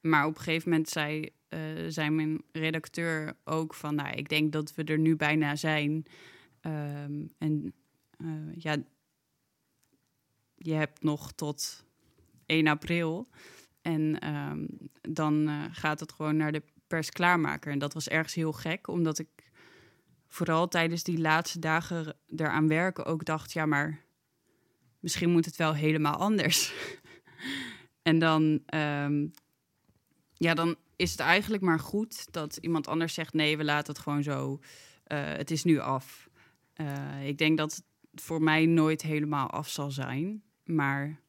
maar op een gegeven moment zei, uh, mijn redacteur ook van, nou, ik denk dat we er nu bijna zijn. Um, en uh, ja, je hebt nog tot 1 april. En um, dan uh, gaat het gewoon naar de pers klaarmaker. En dat was ergens heel gek, omdat ik vooral tijdens die laatste dagen eraan werken ook dacht, ja, maar misschien moet het wel helemaal anders. en dan, um, ja, dan, is het eigenlijk maar goed dat iemand anders zegt: nee, we laten het gewoon zo. Eh, het is nu af. Eh, ik denk dat het voor mij nooit helemaal af zal zijn. Maar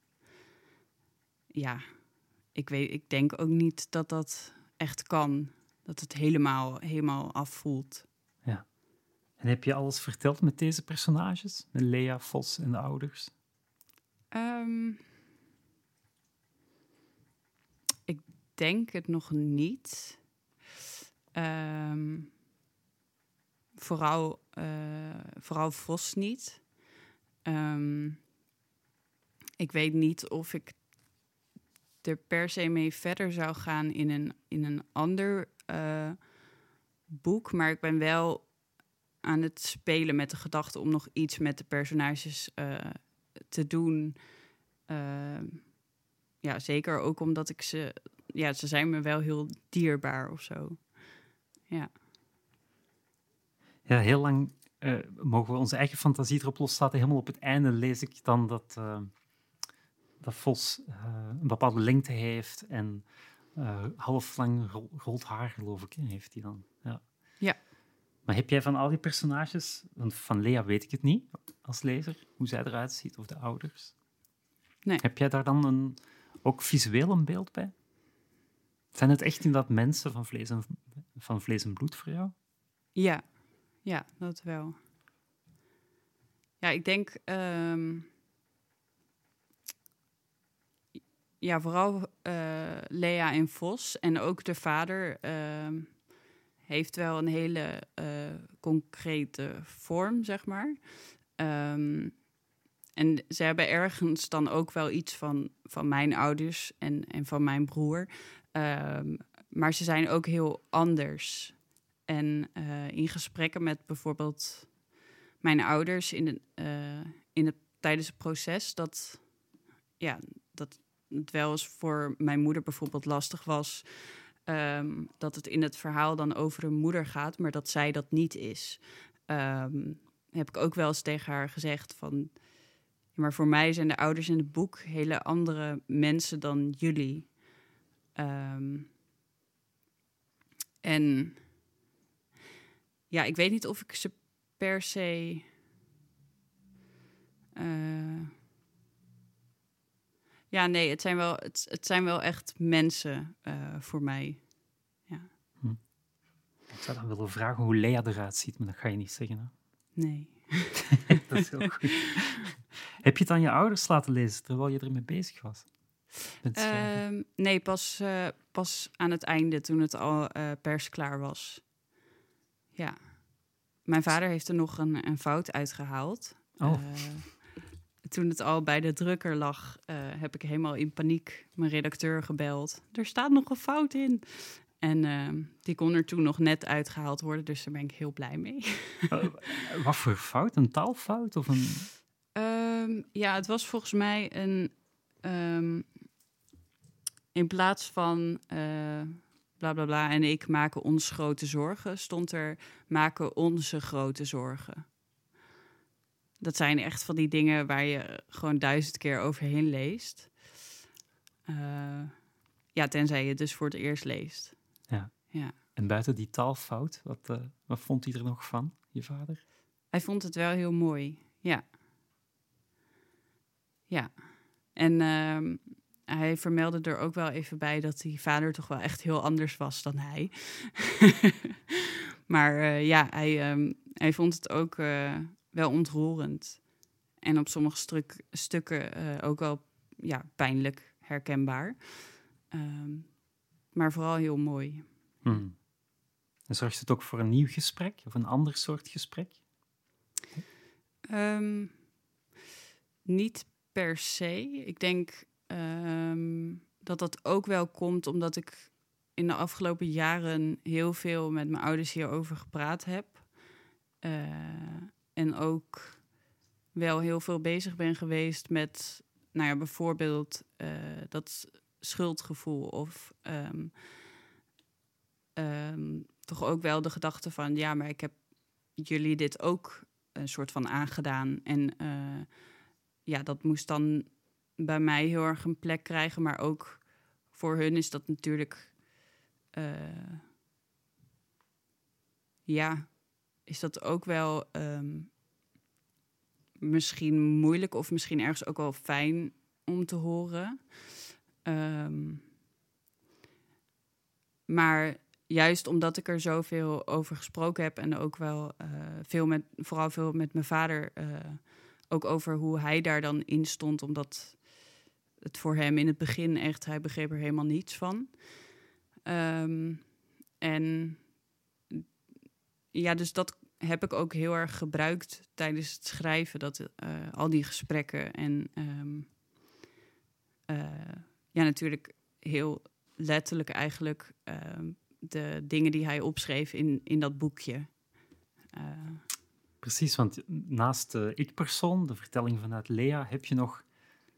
ja, ik, weet, ik denk ook niet dat dat echt kan. Dat het helemaal, helemaal afvoelt. Ja. En heb je alles verteld met deze personages? Met Lea, Vos en de ouders? Ehm, ik denk het nog niet. Ehm, vooral, uh, vooral Vos niet. Ehm, ik weet niet of ik er per se mee verder zou gaan in een, in een ander uh, boek. Maar ik ben wel aan het spelen met de gedachte om nog iets met de personages uh, te doen. Uh, ja, zeker ook omdat ik ze... Ja, ze zijn me wel heel dierbaar of zo. Ja. Ja, heel lang uh, mogen we onze eigen fantasie erop loslaten. Helemaal op het einde lees ik dan dat, dat Vos uh, een bepaalde lengte heeft en half lang rood haar, geloof ik, heeft hij dan. Ja. ja. Maar heb jij van al die personages, want van Lea weet ik het niet als lezer, hoe zij eruit ziet, of de ouders. Nee. Heb jij daar dan een, ook visueel een beeld bij? Zijn het echt inderdaad mensen van vlees en, van vlees en bloed voor jou? Ja, ja, dat wel. Ja, ik denk. Um, ja, vooral uh, Lea en Vos en ook de vader uh, heeft wel een hele uh, concrete vorm, zeg maar. Um, en ze hebben ergens dan ook wel iets van, van mijn ouders en, en van mijn broer. Um, maar ze zijn ook heel anders. En uh, in gesprekken met bijvoorbeeld mijn ouders in, de, in het, tijdens het proces, dat, ja, dat het wel eens voor mijn moeder bijvoorbeeld lastig was. Um, dat het in het verhaal dan over een moeder gaat, maar dat zij dat niet is. Um, heb ik ook wel eens tegen haar gezegd van. Maar voor mij zijn de ouders in het boek hele andere mensen dan jullie. Um, en ja, ik weet niet of ik ze per se. Uh, ja, nee, het zijn wel, het, het zijn wel echt mensen uh, voor mij. Ja. Hm. Ik zou dan willen vragen hoe Lea eruit ziet, maar dat ga je niet zeggen. Hè? Nee. dat is heel goed. Heb je het aan je ouders laten lezen terwijl je ermee bezig was? Uh, nee, pas, uh, pas aan het einde toen het al uh, persklaar was. Ja. Mijn vader heeft er nog een, een fout uitgehaald. Oh. Toen het al bij de drukker lag, heb ik helemaal in paniek mijn redacteur gebeld. Er staat nog een fout in. En ehm, die kon er toen nog net uitgehaald worden, dus daar ben ik heel blij mee. wat voor fout? Een taalfout of een... Um, ja, het was volgens mij een. Um, in plaats van uh, bla bla bla en ik maken ons grote zorgen, stond er maken onze grote zorgen. Dat zijn echt van die dingen waar je gewoon duizend keer overheen leest. Uh, ja, tenzij je het dus voor het eerst leest. Ja. ja. En buiten die taalfout, wat, uh, wat vond hij er nog van, je vader? Hij vond het wel heel mooi, ja. Ja. En uh, hij vermeldde er ook wel even bij dat die vader toch wel echt heel anders was dan hij. maar uh, ja, hij, um, hij vond het ook wel ontroerend. En op sommige stuk, stukken uh, ook wel ja, pijnlijk herkenbaar. Um, maar vooral heel mooi. Hmm. En zorgt het ook voor een nieuw gesprek of een ander soort gesprek? Um, niet per se. Ik denk um, dat dat ook wel komt omdat ik in de afgelopen jaren heel veel met mijn ouders hierover gepraat heb. Uh, en ook wel heel veel bezig ben geweest met, nou ja, bijvoorbeeld uh, dat schuldgevoel of um, um, toch ook wel de gedachte van, ja, maar ik heb jullie dit ook een soort van aangedaan. En uh, ja, dat moest dan bij mij heel erg een plek krijgen. Maar ook voor hun is dat natuurlijk eh, ja, is dat ook wel ehm, misschien moeilijk of misschien ergens ook wel fijn om te horen. Ehm, maar juist omdat ik er zoveel over gesproken heb en ook wel uh, veel met, vooral veel met mijn vader, uh, ook over hoe hij daar dan in stond, omdat het voor hem in het begin echt, hij begreep er helemaal niets van. Um, en ja, dus dat heb ik ook heel erg gebruikt tijdens het schrijven, dat, uh, al die gesprekken en um, ja, natuurlijk heel letterlijk eigenlijk ehm, de dingen die hij opschreef in, in dat boekje. Uh, Precies, want naast de ik-persoon, de vertelling vanuit Lea, heb je nog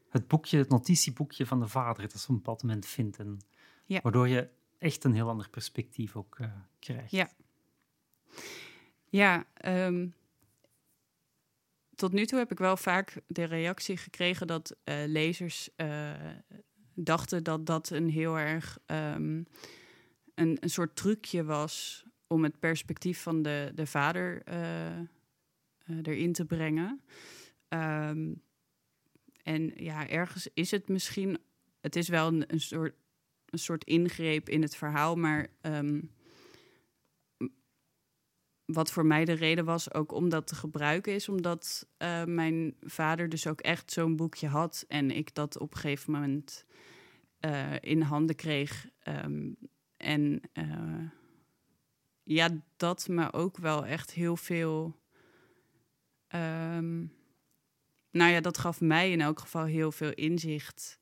het boekje, het notitieboekje van de vader, dat ze op een bepaald moment vindt. En ja. Waardoor je echt een heel ander perspectief ook krijgt. Ja, ja um, tot nu toe heb ik wel vaak de reactie gekregen dat uh, lezers dachten dat dat een heel erg um, een, een soort trucje was om het perspectief van de, de vader uh, erin te brengen. Um, en ja, ergens is het misschien, het is wel een, een, soort, een soort ingreep in het verhaal, maar wat voor mij de reden was ook om dat te gebruiken, is omdat uh, mijn vader dus ook echt zo'n boekje had en ik dat op een gegeven moment uh, in handen kreeg. Um, en uh, ja, dat me ook wel echt heel veel. Um, nou ja, dat gaf mij in elk geval heel veel inzicht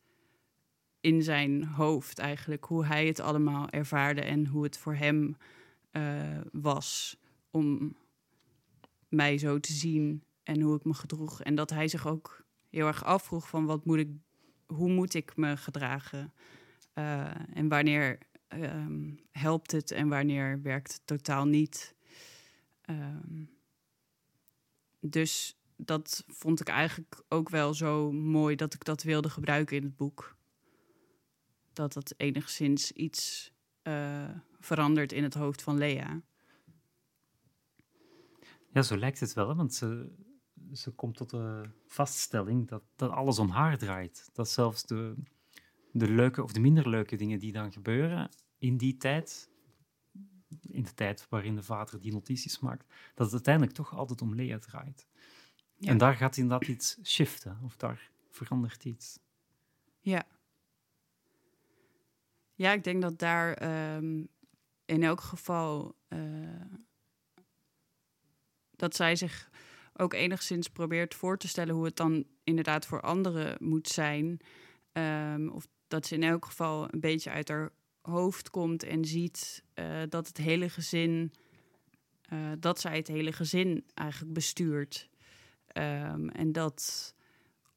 in zijn hoofd eigenlijk. Hoe hij het allemaal ervaarde en hoe het voor hem was om mij zo te zien en hoe ik me gedroeg. En dat hij zich ook heel erg afvroeg van wat moet ik, hoe moet ik me gedragen? Uh, en wanneer um, helpt het en wanneer werkt het totaal niet? Um, dus dat vond ik eigenlijk ook wel zo mooi dat ik dat wilde gebruiken in het boek. Dat het enigszins iets uh, verandert in het hoofd van Lea. Ja, zo lijkt het wel, hè? want ze, ze komt tot de vaststelling dat, dat alles om haar draait. Dat zelfs de, de leuke of de minder leuke dingen die dan gebeuren in die tijd, in de tijd waarin de vader die notities maakt, dat het uiteindelijk toch altijd om Lea draait. Ja. En daar gaat inderdaad iets shiften, of daar verandert iets. Ja. Ja, ik denk dat daar um, in elk geval uh, dat zij zich ook enigszins probeert voor te stellen hoe het dan inderdaad voor anderen moet zijn. Um, of dat ze in elk geval een beetje uit haar hoofd komt en ziet uh, dat het hele gezin, uh, dat zij het hele gezin eigenlijk bestuurt. Um, en dat,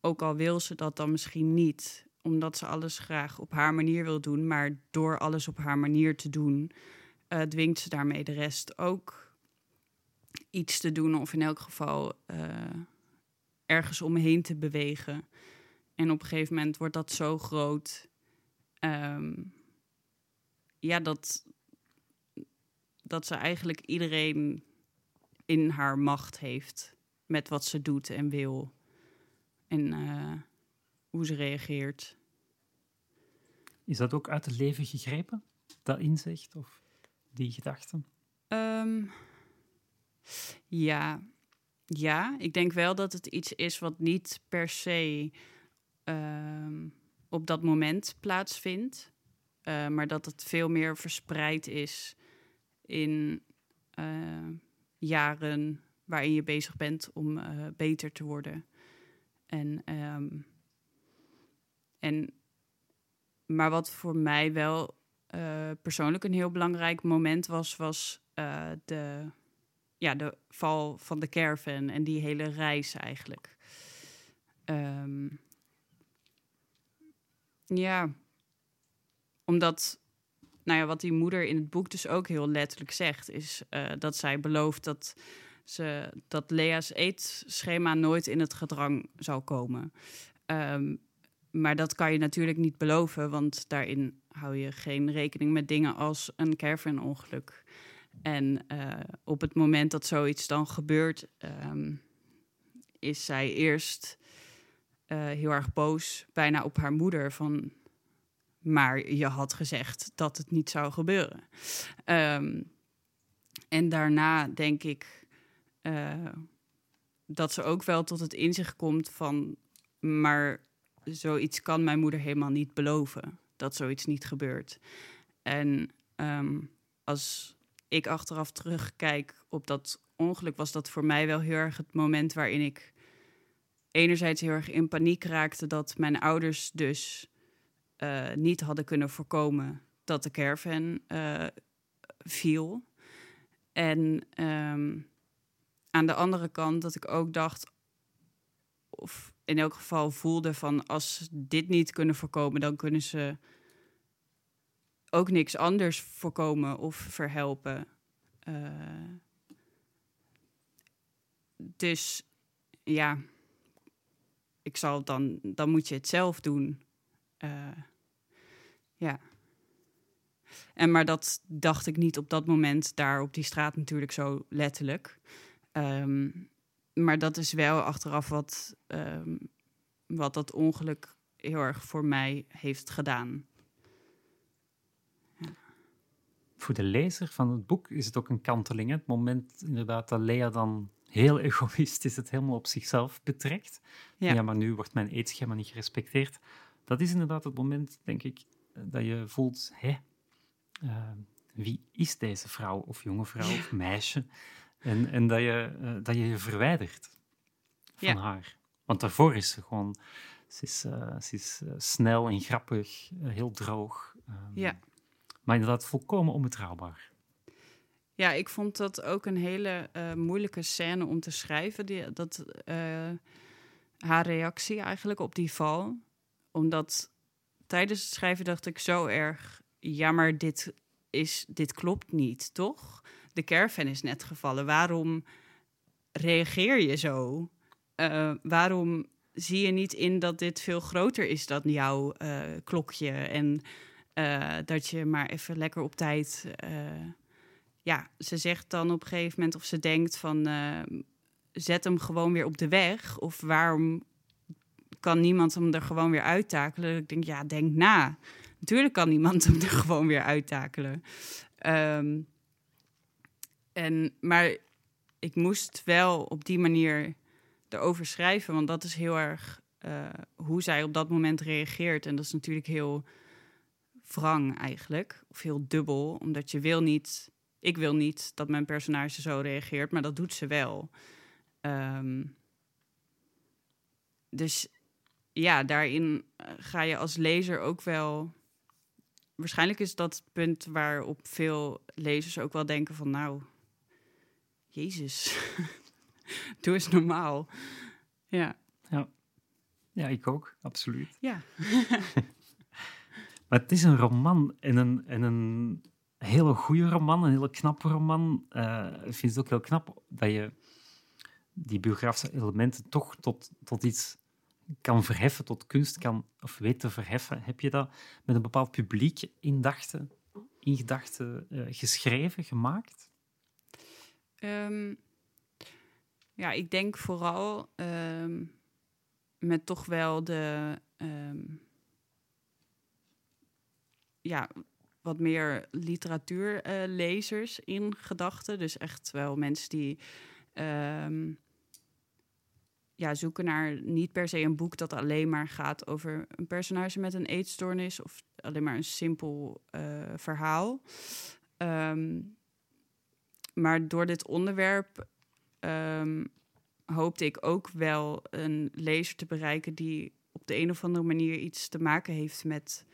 ook al wil ze dat dan misschien niet, omdat ze alles graag op haar manier wil doen, maar door alles op haar manier te doen, uh, dwingt ze daarmee de rest ook iets te doen, of in elk geval ergens omheen te bewegen. En op een gegeven moment wordt dat zo groot. Um, ja, dat, dat ze eigenlijk iedereen in haar macht heeft met wat ze doet en wil. En uh, hoe ze reageert. Is dat ook uit het leven gegrepen, dat inzicht of die gedachten? Um, ja. ja, ik denk wel dat het iets is wat niet per se um, op dat moment plaatsvindt. Uh, maar dat het veel meer verspreid is in uh, jaren waarin je bezig bent om uh, beter te worden. En, um, en, maar wat voor mij wel persoonlijk een heel belangrijk moment was, was de, ja, de val van de caravan en die hele reis eigenlijk. Um, ja, omdat, nou ja, wat die moeder in het boek dus ook heel letterlijk zegt, is uh, dat zij belooft dat, ze, dat Lea's eetschema nooit in het gedrang zal komen. Um, maar dat kan je natuurlijk niet beloven, want daarin hou je geen rekening met dingen als een caravan-ongeluk. En eh, op het moment dat zoiets dan gebeurt, ehm, is zij eerst eh, heel erg boos, bijna op haar moeder. Van, maar je had gezegd dat het niet zou gebeuren. Ehm, en daarna denk ik eh, dat ze ook wel tot het inzicht komt van, maar zoiets kan mijn moeder helemaal niet beloven. Dat zoiets niet gebeurt. En ehm, als ik achteraf terugkijk op dat ongeluk, was dat voor mij wel heel erg het moment waarin ik enerzijds heel erg in paniek raakte dat mijn ouders dus uh, niet hadden kunnen voorkomen dat de caravan uh, viel. En um, aan de andere kant dat ik ook dacht, of in elk geval voelde van als ze dit niet kunnen voorkomen, dan kunnen ze ook niks anders voorkomen of verhelpen. Uh, dus ja, ik zal dan, dan moet je het zelf doen. Uh, ja. En maar dat dacht ik niet op dat moment daar op die straat natuurlijk zo letterlijk. Um, maar dat is wel achteraf wat, um, wat dat ongeluk heel erg voor mij heeft gedaan. Ja. Voor de lezer van het boek is het ook een kanteling. Hè? Het moment inderdaad dat Lea dan heel egoïstisch het helemaal op zichzelf betrekt. Ja, ja maar nu wordt mijn eetschema niet gerespecteerd. Dat is inderdaad het moment, denk ik, dat je voelt, hé, uh, wie is deze vrouw of jonge vrouw of meisje? En, en dat, je, uh, dat je je verwijdert van ja. haar. Want daarvoor is ze gewoon, ze is, uh, ze is snel en grappig, heel droog. Um, ja. Maar inderdaad volkomen onbetrouwbaar. Ja, ik vond dat ook een hele uh, moeilijke scène om te schrijven. Die, dat, uh, haar reactie eigenlijk op die val. Omdat tijdens het schrijven dacht ik zo erg... ja, maar dit, is, dit klopt niet, toch? De caravan is net gevallen. Waarom reageer je zo? Uh, waarom zie je niet in dat dit veel groter is dan jouw klokje... en dat je maar even lekker op tijd ja, ze zegt dan op een gegeven moment of ze denkt van uh, zet hem gewoon weer op de weg. Of waarom kan niemand hem er gewoon weer uittakelen? Ik denk, ja, denk na. Natuurlijk kan niemand hem er gewoon weer uittakelen. Um, en, maar ik moest wel op die manier erover schrijven, want dat is heel erg hoe zij op dat moment reageert. En dat is natuurlijk heel wrang eigenlijk, of heel dubbel, omdat je wil niet ik wil niet dat mijn personage zo reageert, maar dat doet ze wel. Um, dus ja, daarin eh, ga je als lezer ook wel. Waarschijnlijk is dat het punt waarop veel lezers ook wel denken van nou, Jezus, doe eens normaal. Ja. ja. Ja, ik ook, absoluut. Ja. maar het is een roman en een, en een hele goede roman, een hele knappe roman. Uh, ik vind het ook heel knap dat je die biografische elementen toch tot, tot iets kan verheffen, tot kunst kan of weet te verheffen. Heb je dat met een bepaald publiek in, dachten, in gedachten uh, geschreven, gemaakt? Um, ja, ik denk vooral um, met toch wel de. Um, ja, wat meer literatuurlezers in gedachten. Dus echt wel mensen die um, ja, zoeken naar niet per se een boek dat alleen maar gaat over een personage met een eetstoornis of alleen maar een simpel uh, verhaal. Um, maar door dit onderwerp um, hoopte ik ook wel een lezer te bereiken die op de een of andere manier iets te maken heeft met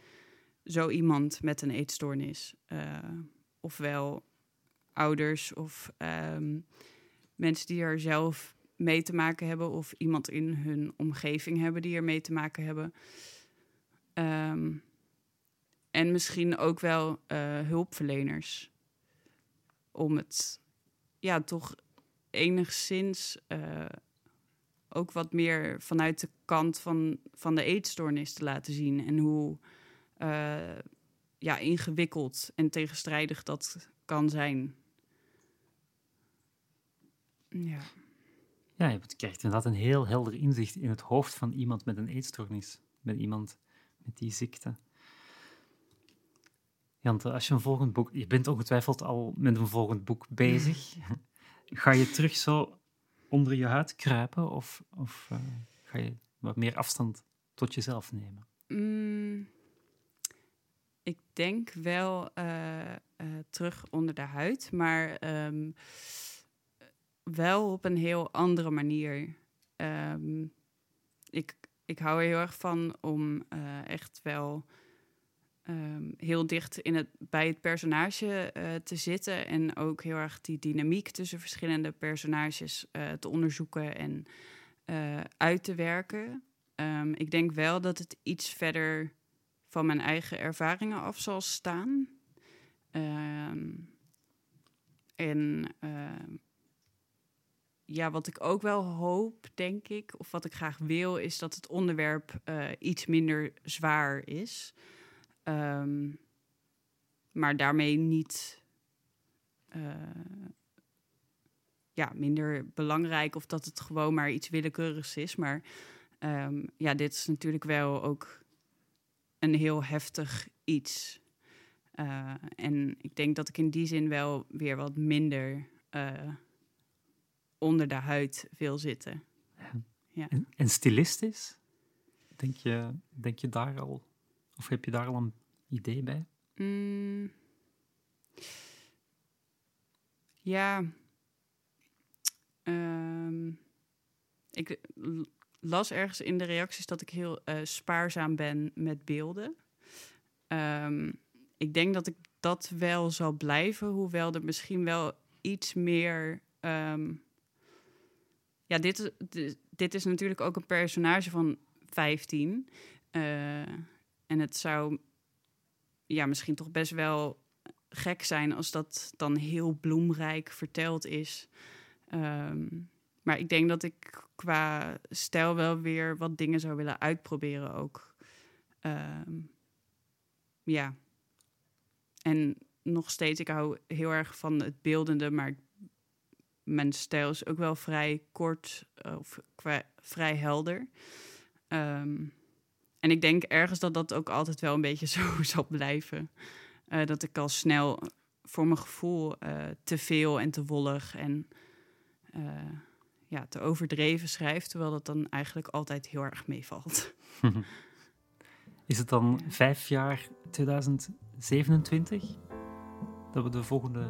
zo iemand met een eetstoornis. Uh, ofwel ouders of um, mensen die er zelf mee te maken hebben, of iemand in hun omgeving hebben die er mee te maken hebben. Um, en misschien ook wel uh, hulpverleners. Om het ja, toch enigszins uh, ook wat meer vanuit de kant van, van de eetstoornis te laten zien. En hoe uh, ja, ingewikkeld en tegenstrijdig dat kan zijn. Ja. Ja, je krijgt inderdaad een heel helder inzicht in het hoofd van iemand met een eetstoornis. Met iemand met die ziekte. Jante, als je een volgend boek... Je bent ongetwijfeld al met een volgend boek bezig. Ga je terug zo onder je huid kruipen? Of, of uh, ga je wat meer afstand tot jezelf nemen? Mm, ik denk wel uh, uh, terug onder de huid, maar um, wel op een heel andere manier. Um, ik, ik hou er heel erg van om uh, echt wel um, heel dicht in het, bij het personage te zitten. En ook heel erg die dynamiek tussen verschillende personages te onderzoeken en uit te werken. Ik denk wel dat het iets verder van mijn eigen ervaringen af zal staan. Um, en ja, wat ik ook wel hoop, denk ik, of wat ik graag wil, is dat het onderwerp uh, iets minder zwaar is. Um, maar daarmee niet uh, ja, minder belangrijk of dat het gewoon maar iets willekeurigs is. Maar ja, dit is natuurlijk wel ook een heel heftig iets. Uh, en ik denk dat ik in die zin wel weer wat minder onder de huid veel zitten. Ja. ja. En, en, stilistisch? Denk je, denk je daar al, of heb je daar al een idee bij? Mm. Ja. Um, ik las ergens in de reacties dat ik heel uh, spaarzaam ben met beelden. Um, ik denk dat ik dat wel zal blijven, hoewel er misschien wel iets meer um, ja, dit, dit is natuurlijk ook een personage van 15. Uh, en het zou ja, misschien toch best wel gek zijn als dat dan heel bloemrijk verteld is. Um, maar ik denk dat ik qua stijl wel weer wat dingen zou willen uitproberen ook. Um, ja. En nog steeds, ik hou heel erg van het beeldende, maar mijn stijl is ook wel vrij kort eh, of vrij helder. Um, en ik denk ergens dat dat ook altijd wel een beetje zo zal blijven. Uh, dat ik al snel voor mijn gevoel uh, te veel en te wollig en ja, te overdreven schrijf, terwijl dat dan eigenlijk altijd heel erg meevalt. Is het dan vijf jaar 2027 dat we de volgende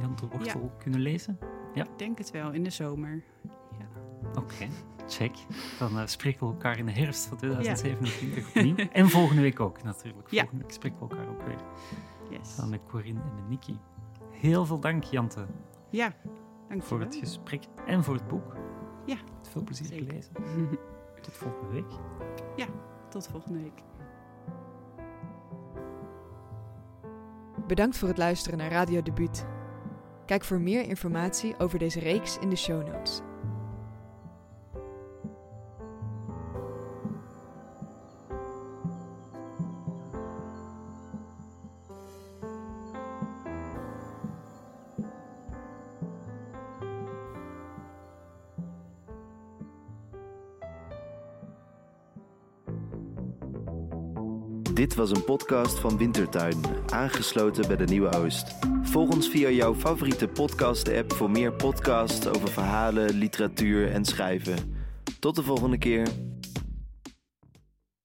Jan de Wortel ja. kunnen lezen? Ja. Ik denk het wel, in de zomer. Ja. Oké, check. Dan uh, spreken we elkaar in de herfst van 2027 ja. opnieuw. En volgende week ook natuurlijk. Volgende week spreken we elkaar ook weer. Yes. Samen met Corinne en met Niki. Heel veel dank, Jante. Ja, dank Voor het gesprek en voor het boek. Ja. Veel plezier Zeker. gelezen. tot volgende week. Ja, tot volgende week. Bedankt voor het luisteren naar Radio Debuut. Kijk voor meer informatie over deze reeks in de show notes. Was een podcast van Wintertuin, aangesloten bij de Nieuwe Oost. Volg ons via jouw favoriete podcast-app voor meer podcasts over verhalen, literatuur en schrijven. Tot de volgende keer.